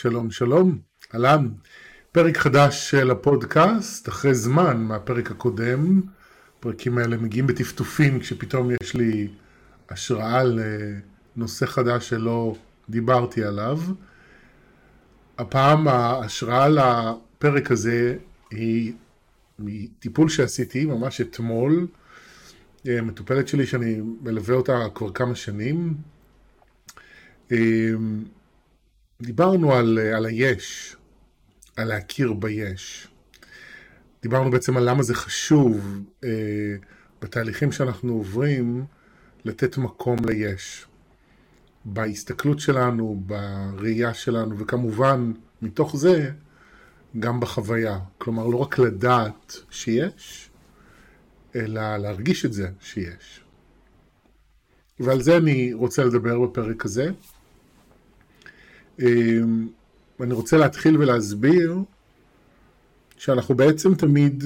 שלום שלום, אהלן. פרק חדש של הפודקאסט, אחרי זמן מהפרק הקודם. הפרקים האלה מגיעים בטפטופים כשפתאום יש לי השראה לנושא חדש שלא דיברתי עליו. הפעם ההשראה לפרק הזה היא מטיפול שעשיתי ממש אתמול. מטופלת שלי שאני מלווה אותה כבר כמה שנים. דיברנו על, על היש, על להכיר ביש. דיברנו בעצם על למה זה חשוב אה, בתהליכים שאנחנו עוברים לתת מקום ליש. בהסתכלות שלנו, בראייה שלנו, וכמובן מתוך זה גם בחוויה. כלומר, לא רק לדעת שיש, אלא להרגיש את זה שיש. ועל זה אני רוצה לדבר בפרק הזה. אמ, אני רוצה להתחיל ולהסביר שאנחנו בעצם תמיד,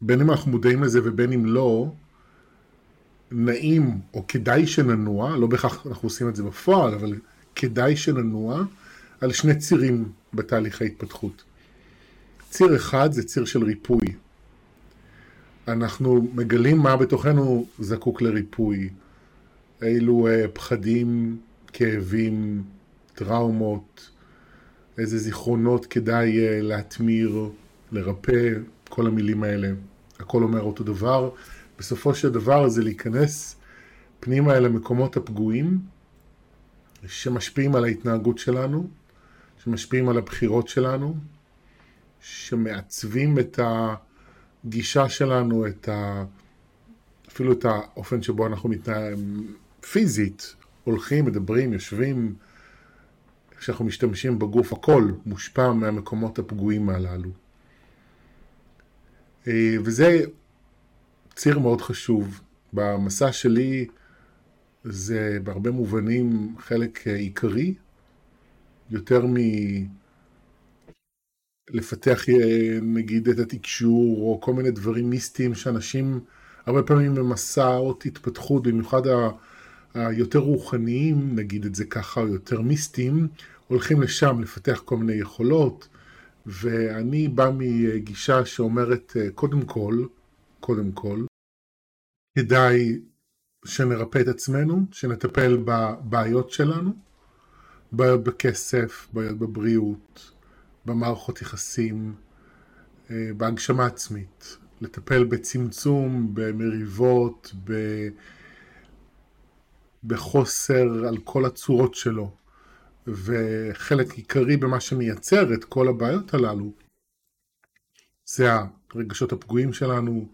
בין אם אנחנו מודעים לזה ובין אם לא, נעים או כדאי שננוע, לא בהכרח אנחנו עושים את זה בפועל, אבל כדאי שננוע על שני צירים בתהליך ההתפתחות. ציר אחד זה ציר של ריפוי. אנחנו מגלים מה בתוכנו זקוק לריפוי. אילו אה, פחדים, כאבים, טראומות, איזה זיכרונות כדאי אה, להתמיר, לרפא, כל המילים האלה. הכל אומר אותו דבר. בסופו של דבר זה להיכנס פנימה אל המקומות הפגועים שמשפיעים על ההתנהגות שלנו, שמשפיעים על הבחירות שלנו, שמעצבים את הגישה שלנו, את ה... אפילו את האופן שבו אנחנו מתנהלים פיזית, הולכים, מדברים, יושבים, כשאנחנו משתמשים בגוף, הכל מושפע מהמקומות הפגועים הללו. אה, וזה ציר מאוד חשוב. במסע שלי זה בהרבה מובנים חלק עיקרי, יותר מלפתח אה, נגיד את התקשור או כל מיני דברים מיסטיים שאנשים הרבה פעמים במסעות התפתחות, במיוחד היותר רוחניים, נגיד את זה ככה, או יותר מיסטיים, הולכים לשם לפתח כל מיני יכולות, ואני בא מגישה שאומרת, אה, קודם כל, קודם כל, כדאי שנרפא את עצמנו, שנטפל בבעיות שלנו, בעיות בכסף, בעיות בבריאות, במערכות יחסים, אה, בהגשמה עצמית, לטפל בצמצום, במריבות, ב... בחוסר על כל הצורות שלו. וחלק עיקרי במה שמייצר את כל הבעיות הללו זה הרגשות הפגועים שלנו,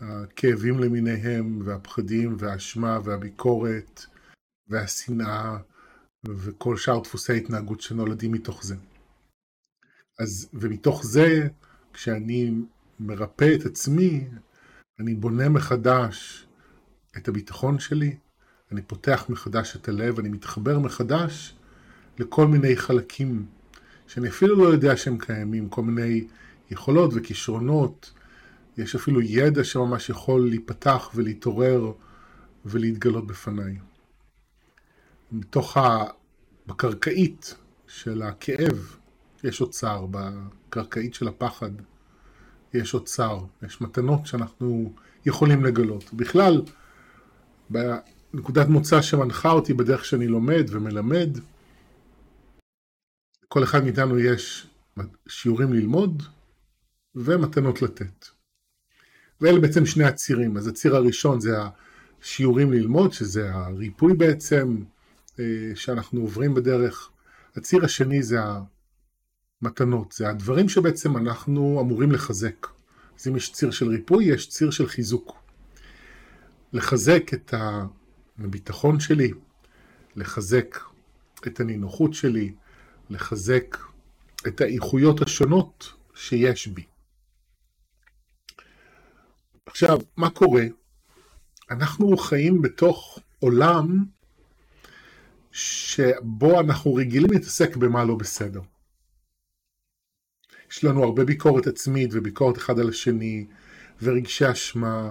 הכאבים למיניהם, והפחדים, והאשמה, והביקורת, והשנאה, וכל שאר דפוסי התנהגות שנולדים מתוך זה. אז, ומתוך זה, כשאני מרפא את עצמי, אני בונה מחדש את הביטחון שלי, אני פותח מחדש את הלב, אני מתחבר מחדש לכל מיני חלקים שאני אפילו לא יודע שהם קיימים, כל מיני יכולות וכישרונות, יש אפילו ידע שממש יכול להיפתח ולהתעורר ולהתגלות בפניי. בתוך ה... בקרקעית של הכאב יש אוצר, בקרקעית של הפחד יש אוצר, יש מתנות שאנחנו יכולים לגלות. בכלל, בנקודת מוצא שמנחה אותי בדרך שאני לומד ומלמד, כל אחד מאיתנו יש שיעורים ללמוד ומתנות לתת. ואלה בעצם שני הצירים. אז הציר הראשון זה השיעורים ללמוד, שזה הריפוי בעצם אה, שאנחנו עוברים בדרך. הציר השני זה המתנות, זה הדברים שבעצם אנחנו אמורים לחזק. אז אם יש ציר של ריפוי, יש ציר של חיזוק. לחזק את הביטחון שלי, לחזק את הנינוחות שלי, לחזק את האיכויות השונות שיש בי. עכשיו, מה קורה? אנחנו חיים בתוך עולם שבו אנחנו רגילים להתעסק במה לא בסדר. יש לנו הרבה ביקורת עצמית וביקורת אחד על השני ורגשי אשמה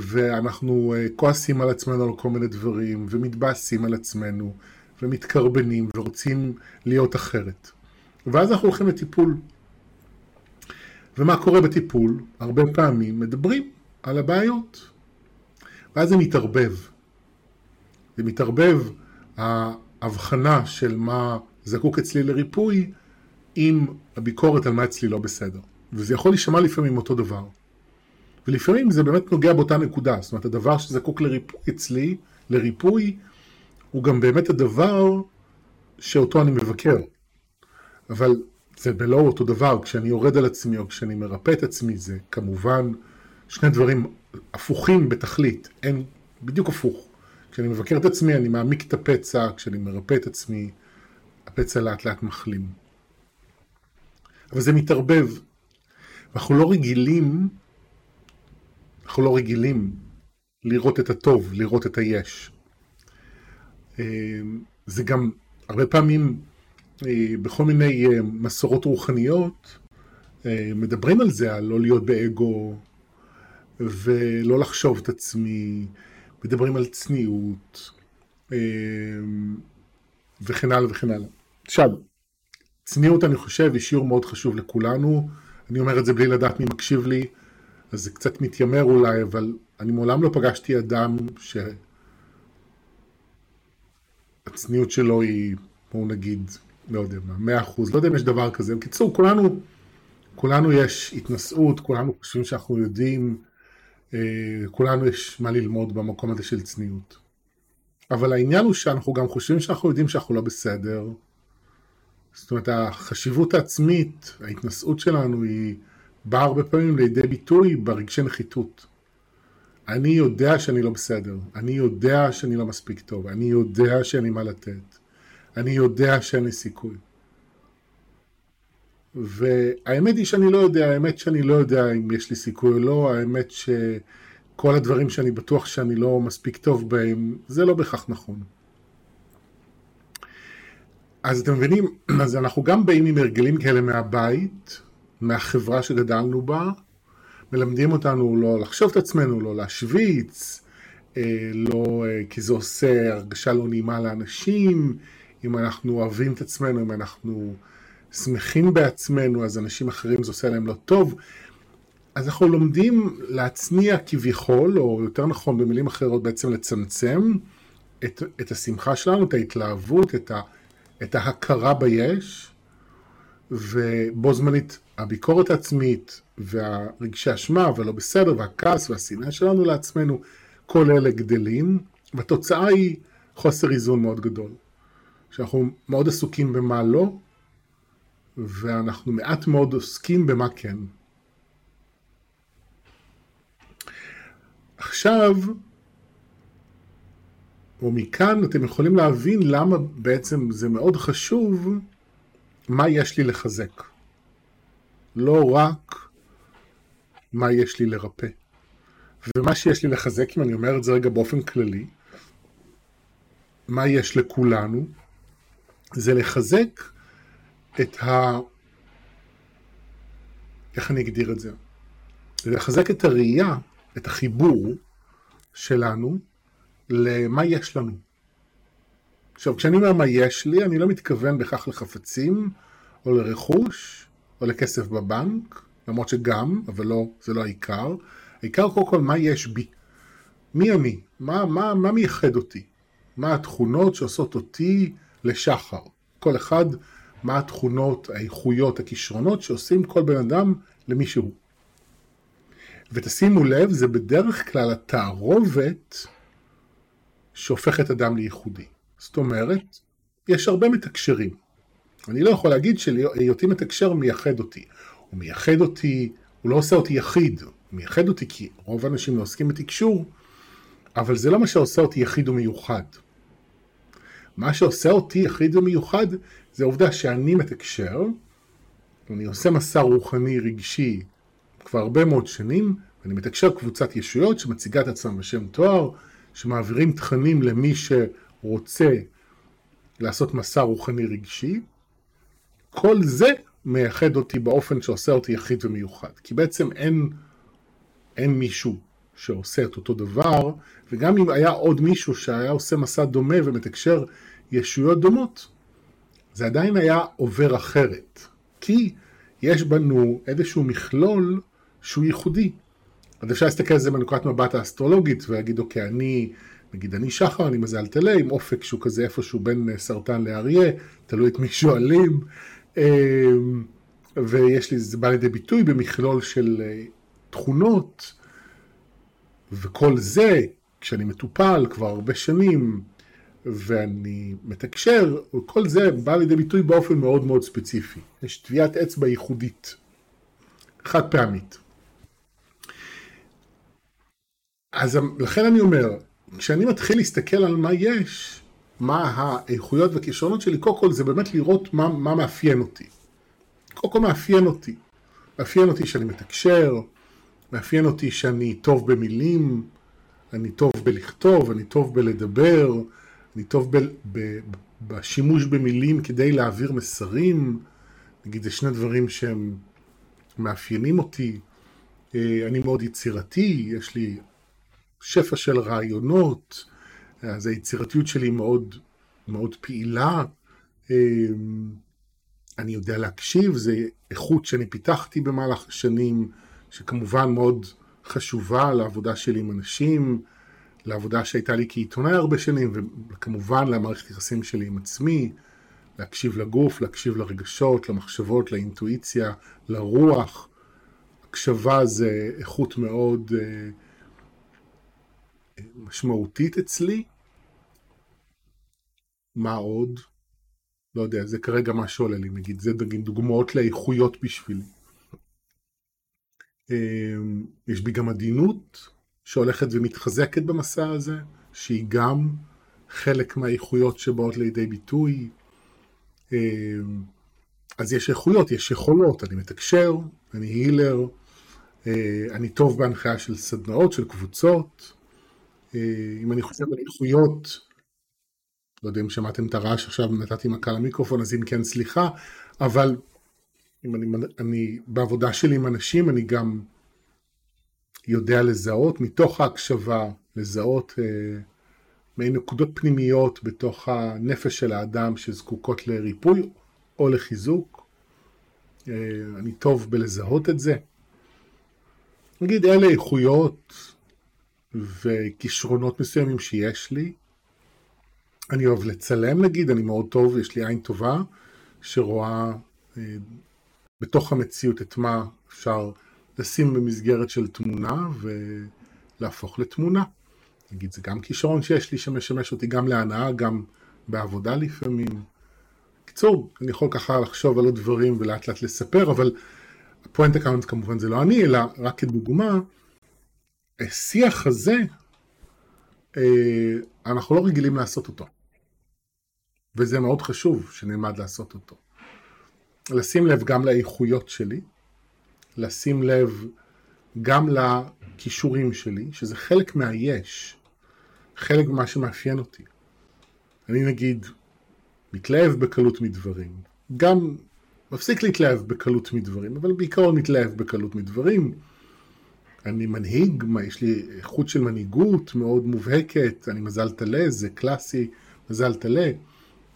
ואנחנו אה, כועסים על עצמנו על כל מיני דברים ומתבאסים על עצמנו ומתקרבנים ורוצים להיות אחרת. ואז אנחנו הולכים לטיפול. ומה קורה בטיפול? הרבה פעמים מדברים על הבעיות. ואז זה מתערבב. זה מתערבב ההבחנה של מה זקוק אצלי לריפוי עם הביקורת על מה אצלי לא בסדר. וזה יכול להישמע לפעמים אותו דבר. ולפעמים זה באמת נוגע באותה נקודה. זאת אומרת, הדבר שזקוק לריפוי אצלי, לריפוי, הוא גם באמת הדבר שאותו אני מבקר. אבל זה בלא אותו דבר, כשאני יורד על עצמי או כשאני מרפא את עצמי, זה כמובן שני דברים הפוכים בתכלית, אין, בדיוק הפוך. כשאני מבקר את עצמי אני מעמיק את הפצע, כשאני מרפא את עצמי הפצע לאט לאט מחלים. אבל זה מתערבב. אנחנו לא רגילים, אנחנו לא רגילים לראות את הטוב, לראות את היש. אה, זה גם הרבה פעמים אה, בכל מיני אה, מסורות רוחניות מדברים על זה, על לא להיות באגו ולא לחשוב את עצמי, מדברים על צניעות וכן הלאה וכן הלאה. עכשיו, צניעות אני חושב היא שיעור מאוד חשוב לכולנו, אני אומר את זה בלי לדעת מי מקשיב לי, אז זה קצת מתיימר אולי, אבל אני מעולם לא פגשתי אדם שהצניעות שלו היא, בואו נגיד, לא יודע מה, מאה אחוז, לא יודע אם יש דבר כזה. בקיצור, כולנו, כולנו יש התנשאות, כולנו חושבים שאנחנו יודעים, אה, כולנו יש מה ללמוד במקום הזה של צניעות. אבל העניין הוא שאנחנו גם חושבים שאנחנו יודעים שאנחנו לא בסדר. זאת אומרת, החשיבות העצמית, ההתנשאות שלנו היא באה הרבה פעמים לידי ביטוי ברגשי נחיתות. אני יודע שאני לא בסדר, אני יודע שאני לא מספיק טוב, אני יודע שאין לי מה לתת, אני יודע שאין לי סיכוי. והאמת היא שאני לא יודע, האמת שאני לא יודע אם יש לי סיכוי או לא, האמת שכל הדברים שאני בטוח שאני לא מספיק טוב בהם, זה לא בהכרח נכון. אז אתם מבינים, אז אנחנו גם באים עם הרגלים כאלה מהבית, מהחברה שגדלנו בה, מלמדים אותנו לא לחשוב את עצמנו, לא להשוויץ, אה, לא, אה, כי זה עושה הרגשה לא נעימה לאנשים, אם אנחנו אוהבים את עצמנו, אם אנחנו שמחים בעצמנו, אז אנשים אחרים זה עושה להם לא טוב. אז אנחנו לומדים להצניע כביכול, או יותר נכון במילים אחרות בעצם לצמצם את, את השמחה שלנו, את ההתלהבות, את, ה, את ההכרה ביש, ובו זמנית הביקורת העצמית והרגשי אשמה ולא בסדר והכעס והשנאה שלנו לעצמנו, כל אלה גדלים, והתוצאה היא חוסר איזון מאוד גדול. שאנחנו מאוד עסוקים במה לא, ואנחנו מעט מאוד עוסקים במה כן. עכשיו, או מכאן אתם יכולים להבין למה בעצם זה מאוד חשוב מה יש לי לחזק. לא רק מה יש לי לרפא. ומה שיש לי לחזק, אם אני אומר את זה רגע באופן כללי, מה יש לכולנו, זה לחזק את ה... איך אני אגדיר את זה? זה לחזק את הראייה, את החיבור שלנו למה יש לנו. עכשיו, כשאני אומר מה יש לי, אני לא מתכוון בכך לחפצים, או לרכוש, או לכסף בבנק, למרות שגם, אבל לא, זה לא העיקר. העיקר קודם כל מה יש בי. מי אני? מה, מה, מה מייחד אותי? מה התכונות שעושות אותי לשחר? כל אחד, מה התכונות, האיכויות, הכישרונות שעושים כל בן אדם למישהו. ותשימו לב, זה בדרך כלל התערובת שהופכת אדם לייחודי. זאת אומרת, יש הרבה מתקשרים. אני לא יכול להגיד שהיותי מתקשר מייחד אותי. הוא מייחד אותי, הוא לא עושה אותי יחיד, הוא מייחד אותי כי רוב האנשים לא עוסקים בתקשור, אבל זה לא מה שעושה אותי יחיד ומיוחד. מה שעושה אותי יחיד ומיוחד זה העובדה שאני מתקשר, אני עושה מסע רוחני רגשי כבר הרבה מאוד שנים, ואני מתקשר קבוצת ישויות שמציגה את עצמם בשם תואר, שמעבירים תכנים למי שרוצה לעשות מסע רוחני רגשי, כל זה מייחד אותי באופן שעושה אותי יחיד ומיוחד. כי בעצם אין, אין מישהו שעושה את אותו דבר, וגם אם היה עוד מישהו שהיה עושה מסע דומה ומתקשר ישויות דומות, זה עדיין היה עובר אחרת. כי יש בנו איזשהו מכלול שהוא ייחודי. אז אפשר להסתכל על זה מנקודת מבט האסטרולוגית ולהגיד, אוקיי, אני, נגיד אני שחר, אני מזל טלה, עם אופק שהוא כזה איפשהו בין סרטן לאריה, תלוי את מי שואלים. אמ, ויש לי, זה בא לידי ביטוי במכלול של אה, תכונות, וכל זה, כשאני מטופל כבר הרבה שנים, ואני מתקשר, וכל זה בא לידי ביטוי באופן מאוד מאוד ספציפי. יש טביעת אצבע ייחודית, חד פעמית. אז לכן אני אומר, כשאני מתחיל להסתכל על מה יש, מה האיכויות והכישרונות שלי, קודם כל זה באמת לראות מה, מה מאפיין אותי. קודם כל מאפיין אותי. מאפיין אותי שאני מתקשר, מאפיין אותי שאני טוב במילים, אני טוב בלכתוב, אני טוב בלדבר, אני טוב ב, ב, בשימוש במילים כדי להעביר מסרים, נגיד זה שני דברים שהם מאפיינים אותי. אה, אני מאוד יצירתי, יש לי שפע של רעיונות, אז היצירתיות שלי מאוד, מאוד פעילה. אה, אני יודע להקשיב, זו איכות שאני פיתחתי במהלך השנים, שכמובן מאוד חשובה לעבודה שלי עם אנשים. לעבודה שהייתה לי כעיתונאי הרבה שנים, וכמובן למערכת יחסים שלי עם עצמי, להקשיב לגוף, להקשיב לרגשות, למחשבות, לאינטואיציה, לרוח. הקשבה זה איכות מאוד אה, משמעותית אצלי. מה עוד? לא יודע, זה כרגע מה שעולה לי, נגיד, זה דוגמאות לאיכויות בשבילי. אה, יש בי גם עדינות, שהולכת ומתחזקת במסע הזה, שהיא גם חלק מהאיכויות שבאות לידי ביטוי. אה, אז יש איכויות, יש יכולות, אני מתקשר, אני הילר, אה, אני טוב בהנחיה של סדנאות, של קבוצות. אה, אם אני חושב על איכויות, לא יודע אם שמעתם את הרעש עכשיו, נתתי מכה למיקרופון, אז אם כן, סליחה, אבל אם אני, אני בעבודה שלי עם אנשים, אני גם יודע לזהות מתוך ההקשבה, לזהות אה, מעין נקודות פנימיות בתוך הנפש של האדם שזקוקות לריפוי או לחיזוק. אה, אני טוב בלזהות את זה. נגיד אלה איכויות וכישרונות מסוימים שיש לי. אני אוהב לצלם נגיד, אני מאוד טוב, יש לי עין טובה שרואה אה, בתוך המציאות את מה אפשר לשים במסגרת של תמונה ולהפוך לתמונה. נגיד, זה גם כישרון שיש לי שמשמש אותי גם להנאה, גם בעבודה לפעמים. בקיצור, אני יכול ככה לחשוב על עוד דברים ולאט לאט לספר, אבל הפואנטה כאן כמובן זה לא אני, אלא רק כדוגמה, השיח הזה, אנחנו לא רגילים לעשות אותו. וזה מאוד חשוב שנלמד לעשות אותו. לשים לב גם לאיכויות שלי, לשים לב גם לכישורים שלי, שזה חלק מהיש, חלק ממה שמאפיין אותי. אני נגיד מתלהב בקלות מדברים, גם מפסיק להתלהב בקלות מדברים, אבל בעיקרון מתלהב בקלות מדברים. אני מנהיג, יש לי איכות של מנהיגות מאוד מובהקת, אני מזל טלה, זה קלאסי, מזל טלה.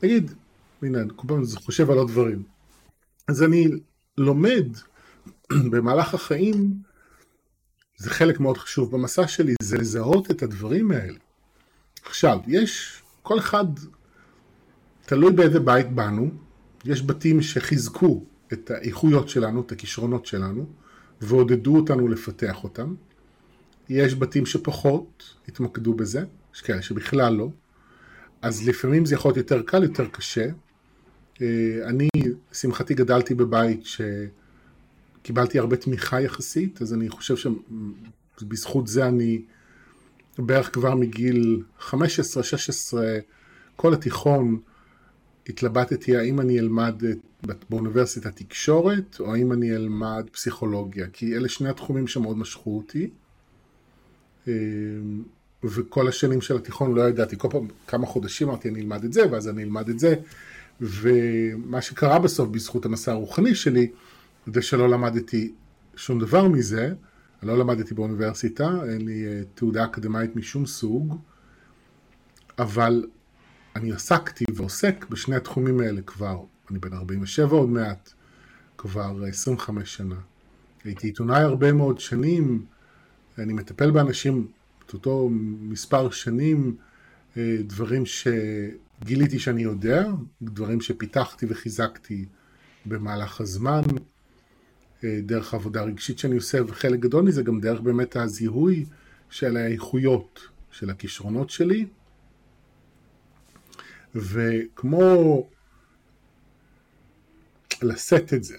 נגיד, הנה, אני כל פעם חושב על עוד דברים. אז אני לומד במהלך החיים, זה חלק מאוד חשוב במסע שלי, זה לזהות את הדברים האלה. עכשיו, יש, כל אחד, תלוי באיזה בית באנו, יש בתים שחיזקו את האיכויות שלנו, את הכישרונות שלנו, ועודדו אותנו לפתח אותם. יש בתים שפחות התמקדו בזה, יש כאלה שבכלל לא. אז לפעמים זה יכול להיות יותר קל, יותר קשה. אה, אני, לשמחתי, גדלתי בבית ש... קיבלתי הרבה תמיכה יחסית, אז אני חושב שבזכות זה אני בערך כבר מגיל 15-16, כל התיכון, התלבטתי האם אני אלמד באוניברסיטת תקשורת, או האם אני אלמד פסיכולוגיה, כי אלה שני התחומים שמאוד משכו אותי. אמ, וכל השנים של התיכון לא ידעתי, כל פעם כמה חודשים אמרתי אני אלמד את זה, ואז אני אלמד את זה. ומה שקרה בסוף בזכות המסע הרוחני שלי, זה שלא למדתי שום דבר מזה, לא למדתי באוניברסיטה, אין לי אה, תעודה אקדמית משום סוג, אבל אני עסקתי ועוסק בשני התחומים האלה כבר, אני בן 47 עוד מעט, כבר 25 שנה. הייתי עיתונאי הרבה מאוד שנים, אני מטפל באנשים את אותו מספר שנים, אה, דברים שגיליתי שאני יודע, דברים שפיתחתי וחיזקתי במהלך הזמן, אה, דרך עבודה רגשית שאני עושה, וחלק גדול מזה גם דרך באמת הזיהוי של האיכויות, של הכישרונות שלי. וכמו לשאת את זה,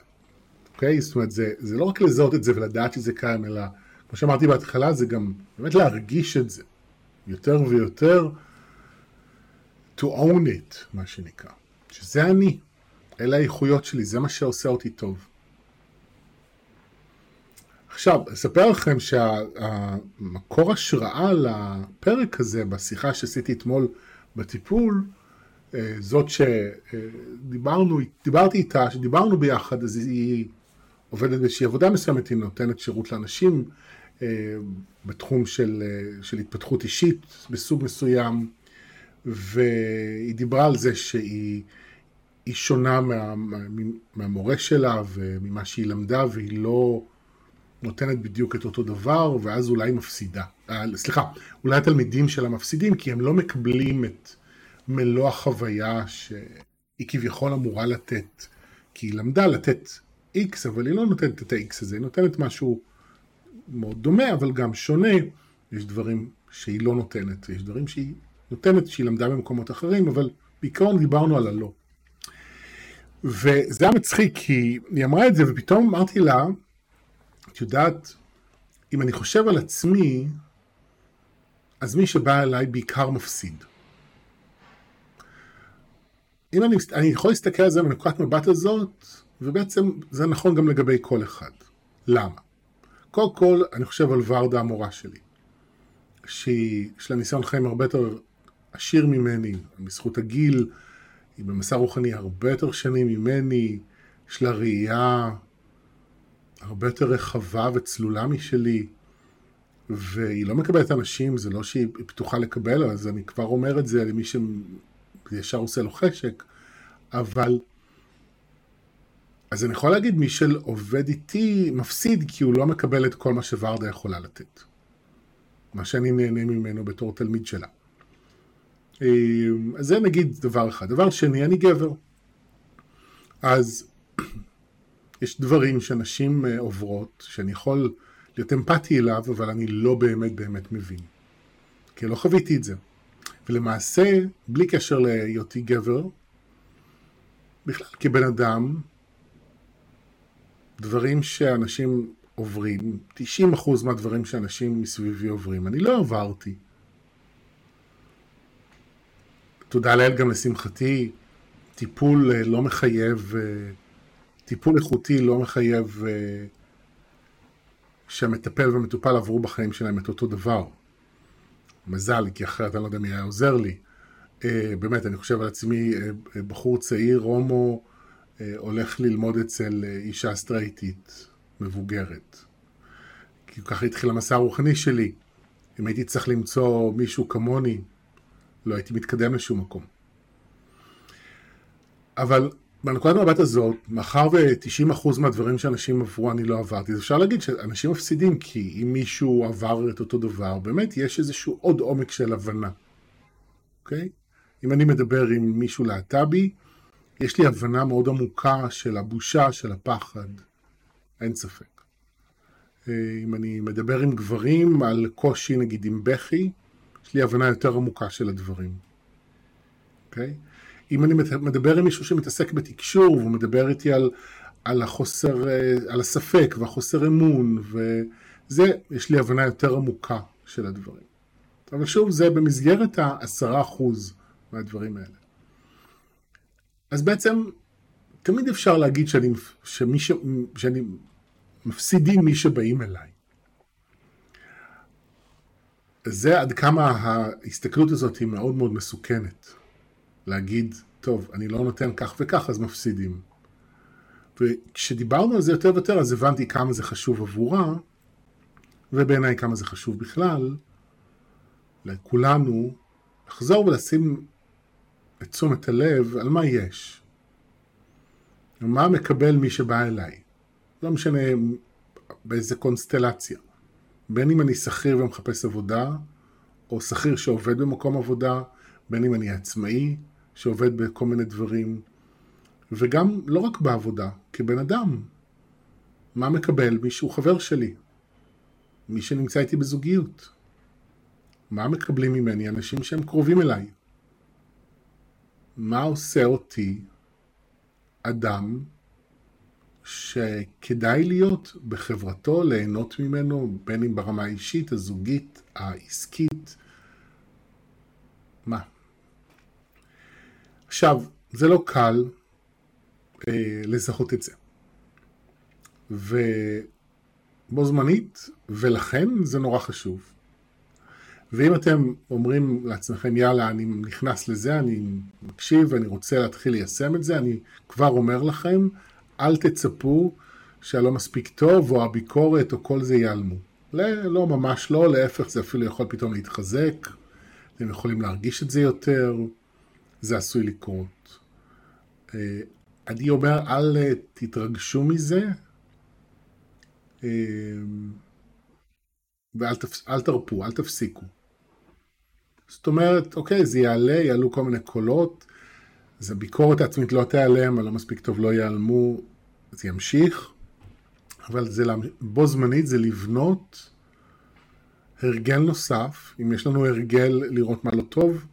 אוקיי? זאת אומרת, זה, זה לא רק לזהות את זה ולדעת שזה קיים, אלא כמו שאמרתי בהתחלה, זה גם באמת להרגיש את זה יותר ויותר, to own it, מה שנקרא, שזה אני, אלה האיכויות שלי, זה מה שעושה אותי טוב. עכשיו, אספר לכם שהמקור השראה לפרק הזה, בשיחה שעשיתי אתמול בטיפול, זאת שדיברנו, דיברתי איתה, שדיברנו ביחד, אז היא עובדת באיזושהי עבודה מסוימת, היא נותנת שירות לאנשים אה, בתחום של, אה, של התפתחות אישית בסוג מסוים, והיא דיברה על זה שהיא שונה מה, מהמורה שלה וממה שהיא למדה, והיא לא נותנת בדיוק את אותו דבר, ואז אולי מפסידה. סליחה, אולי התלמידים שלה מפסידים, כי הם לא מקבלים את מלוא החוויה שהיא כביכול אמורה לתת. כי היא למדה לתת X, אבל היא לא נותנת את ה-X הזה, היא נותנת משהו מאוד דומה, אבל גם שונה. יש דברים שהיא לא נותנת, יש דברים שהיא נותנת, שהיא למדה במקומות אחרים, אבל בעיקרון דיברנו על הלא. וזה היה מצחיק, כי היא אמרה את זה, ופתאום אמרתי לה, את יודעת, אם אני חושב על עצמי, אז מי שבא אליי בעיקר מפסיד. אם אני, אני יכול להסתכל על זה מנקודת מבט הזאת, ובעצם זה נכון גם לגבי כל אחד. למה? קודם כל, אני חושב על ורדה המורה שלי, שיש לה ניסיון חיים הרבה יותר עשיר ממני, בזכות הגיל, היא במסע רוחני הרבה יותר שנים ממני, יש לה ראייה הרבה יותר רחבה וצלולה משלי, והיא לא מקבלת אנשים, זה לא שהיא פתוחה לקבל, אז אני כבר אומר את זה למי שישר עושה לו חשק, אבל... אז אני יכול להגיד, מי שעובד איתי מפסיד כי הוא לא מקבל את כל מה שוורדה יכולה לתת. מה שאני נהנה ממנו בתור תלמיד שלה. אז זה נגיד דבר אחד. דבר שני, אני גבר. אז יש דברים שנשים אה, עוברות, שאני יכול להיות אמפתי אליו, אבל אני לא באמת באמת מבין. כי לא חוויתי את זה. ולמעשה, בלי קשר להיותי גבר, בכלל כבן אדם, דברים שאנשים עוברים, 90% מהדברים שאנשים מסביבי עוברים, אני לא עברתי. תודה לאל גם לשמחתי, טיפול אה, לא מחייב אה, טיפול איכותי לא מחייב uh, שהמטפל והמטופל עברו בחיים שלהם את אותו דבר. מזל, כי אחרת אני לא יודע מי היה עוזר לי. Uh, באמת, אני חושב על עצמי, uh, בחור צעיר, הומו, uh, הולך ללמוד אצל uh, אישה סטרייטית, מבוגרת. כי ככה התחיל המסע הרוחני שלי. אם הייתי צריך למצוא מישהו כמוני, לא הייתי מתקדם לשום מקום. אבל בנקודת המבט הזאת, מאחר ו-90% מהדברים שאנשים עברו אני לא עברתי, אז אפשר להגיד שאנשים מפסידים, כי אם מישהו עבר את אותו דבר, באמת יש איזשהו עוד עומק של הבנה, אוקיי? אם אני מדבר עם מישהו להט"בי, יש לי הבנה מאוד עמוקה של הבושה, של הפחד, אין ספק. אה, אם אני מדבר עם גברים על קושי, נגיד עם בכי, יש לי הבנה יותר עמוקה של הדברים, אוקיי? אם אני מדבר עם מישהו שמתעסק בתקשור, והוא מדבר איתי על, על החוסר, אה, על הספק והחוסר אמון, וזה, יש לי הבנה יותר עמוקה של הדברים. אבל שוב, זה במסגרת העשרה אחוז מהדברים האלה. אז בעצם, תמיד אפשר להגיד שאני, שמי ש, שאני מפסידים מי שבאים אליי. זה עד כמה ההסתכלות הזאת היא מאוד מאוד מסוכנת. להגיד, טוב, אני לא נותן כך וכך, אז מפסידים. וכשדיברנו על זה יותר ויותר, אז הבנתי כמה זה חשוב עבורה, ובעיניי כמה זה חשוב בכלל, לכולנו, לחזור ולשים את תשומת הלב על מה יש. מה מקבל מי שבא אליי. לא משנה באיזה קונסטלציה. בין אם אני שכיר ומחפש עבודה, או שכיר שעובד במקום עבודה, בין אם אני עצמאי שעובד בכל מיני דברים, וגם לא רק בעבודה, כבן אדם. מה מקבל מי שהוא חבר שלי? מי שנמצא איתי בזוגיות? מה מקבלים ממני אנשים שהם קרובים אליי? מה עושה אותי אדם שכדאי להיות בחברתו, ליהנות ממנו, בין אם ברמה האישית, הזוגית, העסקית. מה? עכשיו, זה לא קל אה, לזהות את זה. ובו זמנית, ולכן זה נורא חשוב. ואם אתם אומרים לעצמכם, יאללה, אני נכנס לזה, אני מקשיב ואני רוצה להתחיל ליישם את זה, אני כבר אומר לכם, אל תצפו שהלא מספיק טוב, או הביקורת, או כל זה ייעלמו. לא, ממש לא, להפך, זה אפילו יכול פתאום להתחזק, אתם יכולים להרגיש את זה יותר, זה עשוי לקרות. אה, אני אומר, אל תתרגשו מזה, אה, ואל תפ... תרפו, אל תפסיקו. זאת אומרת, אוקיי, זה יעלה, יעלו כל מיני קולות, אז הביקורת העצמית לא תיעלם, הלא מספיק טוב לא ייעלמו, זה ימשיך, אבל זה בו זמנית זה לבנות הרגל נוסף, אם יש לנו הרגל לראות מה לא טוב,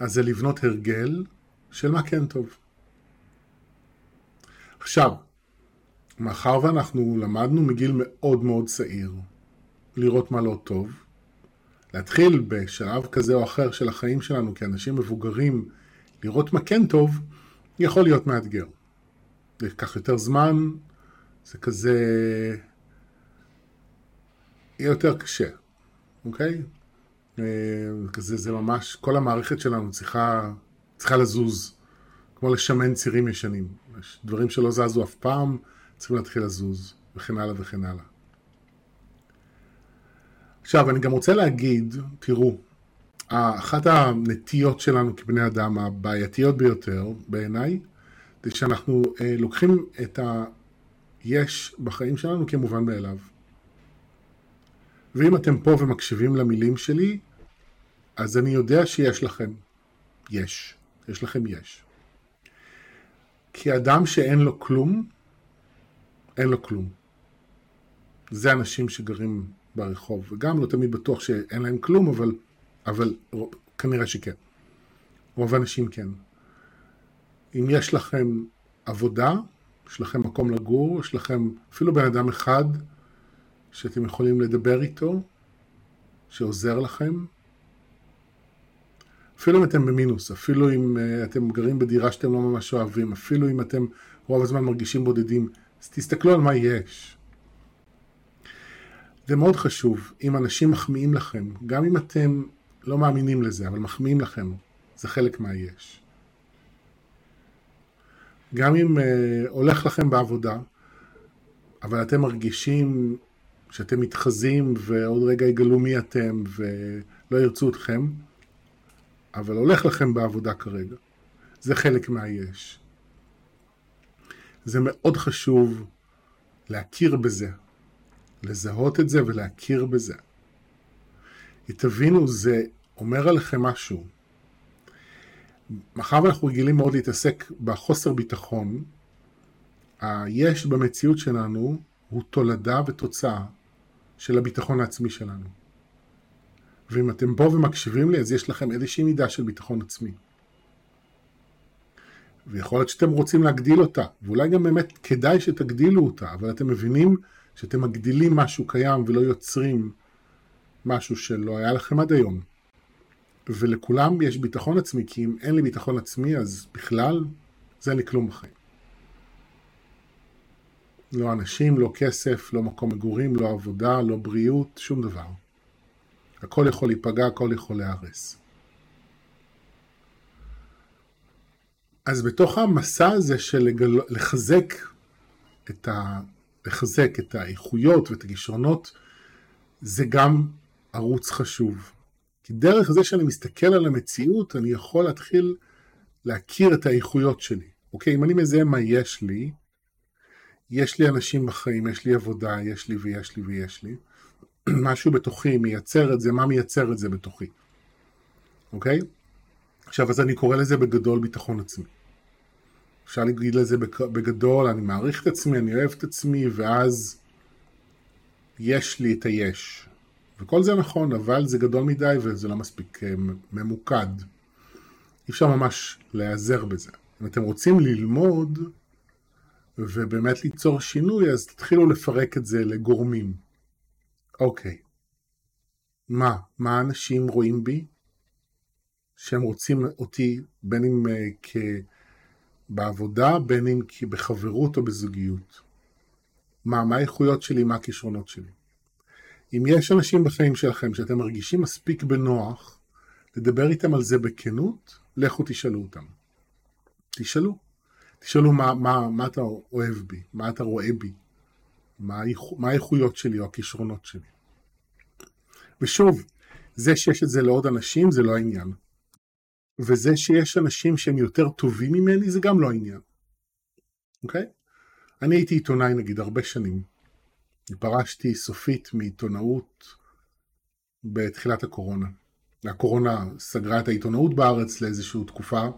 אז זה לבנות הרגל של מה כן טוב. עכשיו, מאחר ואנחנו למדנו מגיל מאוד מאוד צעיר לראות מה לא טוב, להתחיל בשלב כזה או אחר של החיים שלנו כאנשים מבוגרים, לראות מה כן טוב, יכול להיות מאתגר. זה ייקח יותר זמן, זה כזה... יהיה יותר קשה, אוקיי? אה, כזה זה ממש, כל המערכת שלנו צריכה, צריכה לזוז, כמו לשמן צירים ישנים. יש דברים שלא זזו אף פעם, צריכים להתחיל לזוז, וכן הלאה וכן הלאה. עכשיו, אני גם רוצה להגיד, תראו, אחת הנטיות שלנו כבני אדם, הבעייתיות ביותר בעיניי, זה שאנחנו אה, לוקחים את היש בחיים שלנו כמובן מאליו. ואם אתם פה ומקשיבים למילים שלי, אז אני יודע שיש לכם יש. יש לכם יש. כי אדם שאין לו כלום, אין לו כלום. זה אנשים שגרים ברחוב, וגם לא תמיד בטוח שאין להם כלום, אבל, אבל כנראה שכן. רוב האנשים כן. אם יש לכם עבודה, יש לכם מקום לגור, יש לכם אפילו בן אדם אחד שאתם יכולים לדבר איתו, שעוזר לכם, אפילו אם אתם במינוס, אפילו אם uh, אתם גרים בדירה שאתם לא ממש אוהבים, אפילו אם אתם רוב הזמן מרגישים בודדים, אז תסתכלו על מה יש. זה מאוד חשוב, אם אנשים מחמיאים לכם, גם אם אתם לא מאמינים לזה, אבל מחמיאים לכם, זה חלק מהיש. גם אם uh, הולך לכם בעבודה, אבל אתם מרגישים שאתם מתחזים ועוד רגע יגלו מי אתם ולא ירצו אתכם, אבל הולך לכם בעבודה כרגע. זה חלק מהיש. זה מאוד חשוב להכיר בזה, לזהות את זה ולהכיר בזה. תבינו, זה אומר עליכם משהו. מאחר ואנחנו רגילים מאוד להתעסק בחוסר ביטחון, היש במציאות שלנו הוא תולדה ותוצאה של הביטחון העצמי שלנו. ואם אתם פה ומקשיבים לי, אז יש לכם איזושהי מידה של ביטחון עצמי. ויכול להיות שאתם רוצים להגדיל אותה, ואולי גם באמת כדאי שתגדילו אותה, אבל אתם מבינים שאתם מגדילים משהו קיים ולא יוצרים משהו שלא היה לכם עד היום. ולכולם יש ביטחון עצמי, כי אם אין לי ביטחון עצמי, אז בכלל, זה אין לי כלום בחיים. לא אנשים, לא כסף, לא מקום מגורים, לא עבודה, לא בריאות, שום דבר. הכל יכול להיפגע, הכל יכול להיהרס. אז בתוך המסע הזה של לגל... לחזק את, ה... לחזק את האיכויות ואת הכישרונות, זה גם ערוץ חשוב. כי דרך זה שאני מסתכל על המציאות, אני יכול להתחיל להכיר את האיכויות שלי. אוקיי, אם אני מזהה מה יש לי, יש לי אנשים בחיים, יש לי עבודה, יש לי ויש לי ויש לי. משהו בתוכי מייצר את זה, מה מייצר את זה בתוכי. אוקיי? עכשיו, אז אני קורא לזה בגדול ביטחון עצמי. אפשר להגיד לזה בגדול, אני מעריך את עצמי, אני אוהב את עצמי, ואז יש לי את היש. וכל זה נכון, אבל זה גדול מדי וזה לא מספיק אה, ממוקד. אי אפשר ממש להיעזר בזה. אם אתם רוצים ללמוד ובאמת ליצור שינוי, אז תתחילו לפרק את זה לגורמים. אוקיי. מה? מה אנשים רואים בי? שהם רוצים אותי בין אם uh, כ... בעבודה, בין אם בחברות או בזוגיות. מה, מה האיכויות שלי, מה הכישרונות שלי. אם יש אנשים בחיים שלכם שאתם מרגישים מספיק בנוח לדבר איתם על זה בכנות, לכו תשאלו אותם. תשאלו. תשאלו מה, מה, מה אתה אוהב בי, מה אתה רואה בי, מה, האיכויות שלי או הכישרונות שלי. ושוב, זה שיש את זה לעוד אנשים זה לא העניין. וזה שיש אנשים שהם יותר טובים ממני זה גם לא העניין. אוקיי? אני הייתי עיתונאי נגיד הרבה שנים. פרשתי סופית מעיתונאות בתחילת הקורונה. הקורונה סגרה את העיתונאות בארץ לאיזושהי תקופה,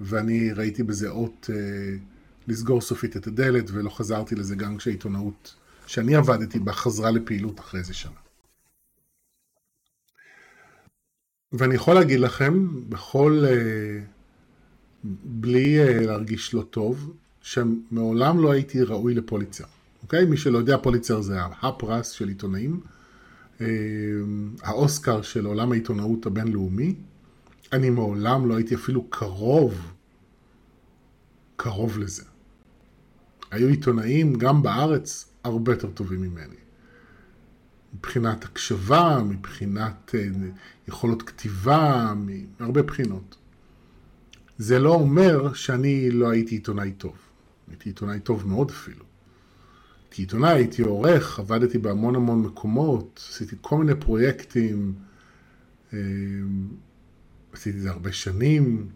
ואני ראיתי בזה אות אה, לסגור סופית את הדלת, ולא חזרתי לזה גם כשהעיתונאות שאני עבדתי בה חזרה לפעילות אחרי איזה שנה. ואני יכול להגיד לכם, בכל... אה, בלי אה, להרגיש לא טוב, שמעולם לא הייתי ראוי לפוליצר. אוקיי? מי שלא יודע, פוליצר זה הפרס של עיתונאים, אה, האוסקר של עולם העיתונאות הבינלאומי. אני מעולם לא הייתי אפילו קרוב, קרוב לזה. היו עיתונאים, גם בארץ, הרבה יותר טובים ממני. מבחינת הקשבה, מבחינת אה, יכולות כתיבה, מהרבה בחינות. זה לא אומר שאני לא הייתי עיתונאי טוב. הייתי עיתונאי טוב מאוד אפילו. הייתי עיתונאי, הייתי עורך, עבדתי בהמון המון מקומות, עשיתי כל מיני פרויקטים, אה, עשיתי את זה הרבה שנים,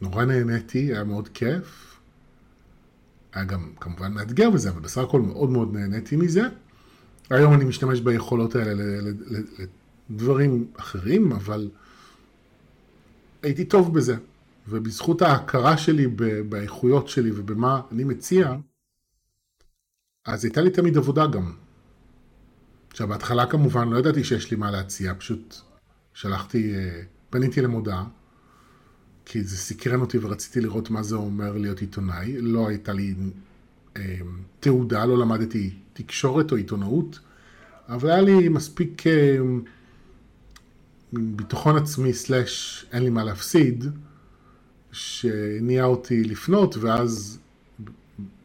נורא נהניתי, היה מאוד כיף. היה גם כמובן מאתגר בזה, אבל בסך הכל מאוד מאוד נהניתי מזה. היום אני משתמש ביכולות האלה לדברים אחרים, אבל הייתי טוב בזה. ובזכות ההכרה שלי באיכויות שלי ובמה אני מציע, אז הייתה לי תמיד עבודה גם. עכשיו, בהתחלה כמובן לא ידעתי שיש לי מה להציע, פשוט שלחתי, אה, פניתי למודעה, כי זה סקרן אותי ורציתי לראות מה זה אומר להיות עיתונאי. לא הייתה לי אה, תעודה, לא למדתי תקשורת או עיתונאות, אבל היה לי מספיק אה, ביטחון עצמי סלאש אין לי מה להפסיד, שהניע אותי לפנות, ואז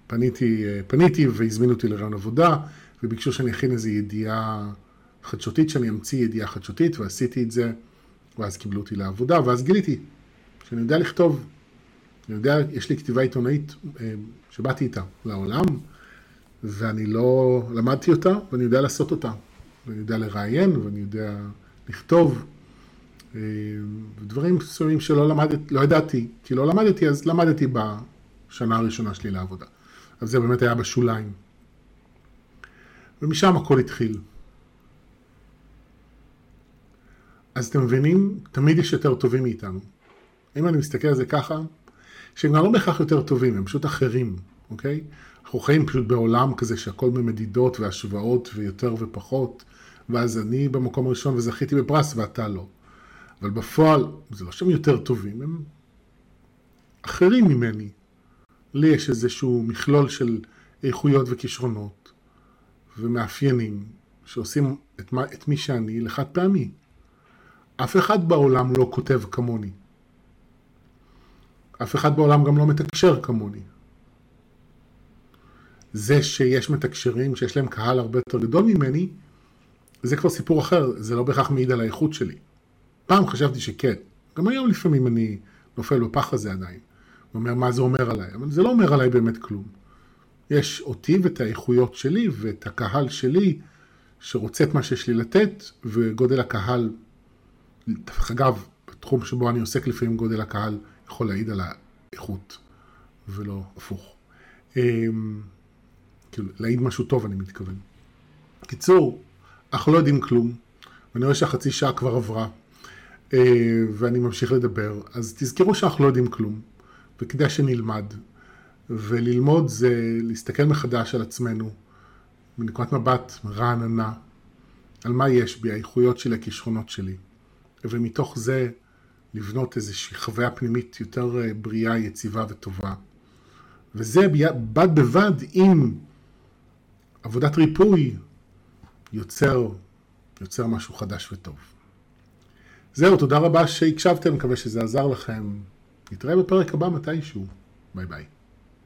פניתי, פניתי והזמינו אותי לרעיון עבודה, וביקשו שאני אכין איזו ידיעה חדשותית, שאני אמציא ידיעה חדשותית, ועשיתי את זה, ואז קיבלו אותי לעבודה, ואז גיליתי שאני יודע לכתוב, אני יודע, יש לי כתיבה עיתונאית אה, שבאתי איתה לעולם, ואני לא למדתי אותה, ואני יודע לעשות אותה. ואני יודע לראיין, ואני יודע לכתוב. אה, דברים מסוימים שלא למדתי, לא ידעתי, כי לא למדתי, אז למדתי בשנה הראשונה שלי לעבודה. אז זה באמת היה בשוליים. ומשם הכל התחיל. אז אתם מבינים, תמיד יש יותר טובים מאיתנו. אם אני מסתכל על זה ככה, שהם לא בהכרח יותר טובים, הם פשוט אחרים, אוקיי? אנחנו חיים פשוט בעולם כזה שהכל במדידות והשוואות ויותר ופחות, ואז אני במקום הראשון וזכיתי בפרס ואתה לא. אבל בפועל, זה לא שהם יותר טובים, הם אחרים ממני. לי יש איזשהו מכלול של איכויות וכישרונות ומאפיינים שעושים את, מה, את מי שאני לחד פעמי. אף אחד בעולם לא כותב כמוני. אף אחד בעולם גם לא מתקשר כמוני. זה שיש מתקשרים שיש להם קהל הרבה יותר גדול ממני, זה כבר סיפור אחר, זה לא בהכרח מעיד על האיכות שלי. פעם חשבתי שכן, גם היום לפעמים אני נופל בפח הזה עדיין. אומר מה זה אומר עליי, אבל זה לא אומר עליי באמת כלום. יש אותי ואת האיכויות שלי ואת הקהל שלי שרוצה את מה שיש לי לתת, וגודל הקהל דרך אגב, בתחום שבו אני עוסק לפעמים גודל הקהל יכול להעיד על האיכות, ולא הפוך. אמ, כאילו, להעיד משהו טוב אני מתכוון. קיצור, אנחנו לא יודעים כלום, ואני רואה שהחצי שעה כבר עברה, אה, ואני ממשיך לדבר, אז תזכרו שאנחנו לא יודעים כלום, וכדאי שנלמד. וללמוד זה להסתכל מחדש על עצמנו, מנקודת מבט רעננה, על מה יש בי, האיכויות שלי, הכישרונות שלי. ומתוך זה לבנות איזושהי חוויה פנימית יותר אה, בריאה, יציבה וטובה. וזה בד בבד עם עבודת ריפוי יוצר, יוצר משהו חדש וטוב. זהו, תודה רבה שהקשבתם, מקווה שזה עזר לכם. נתראה בפרק הבא מתישהו. ביי ביי.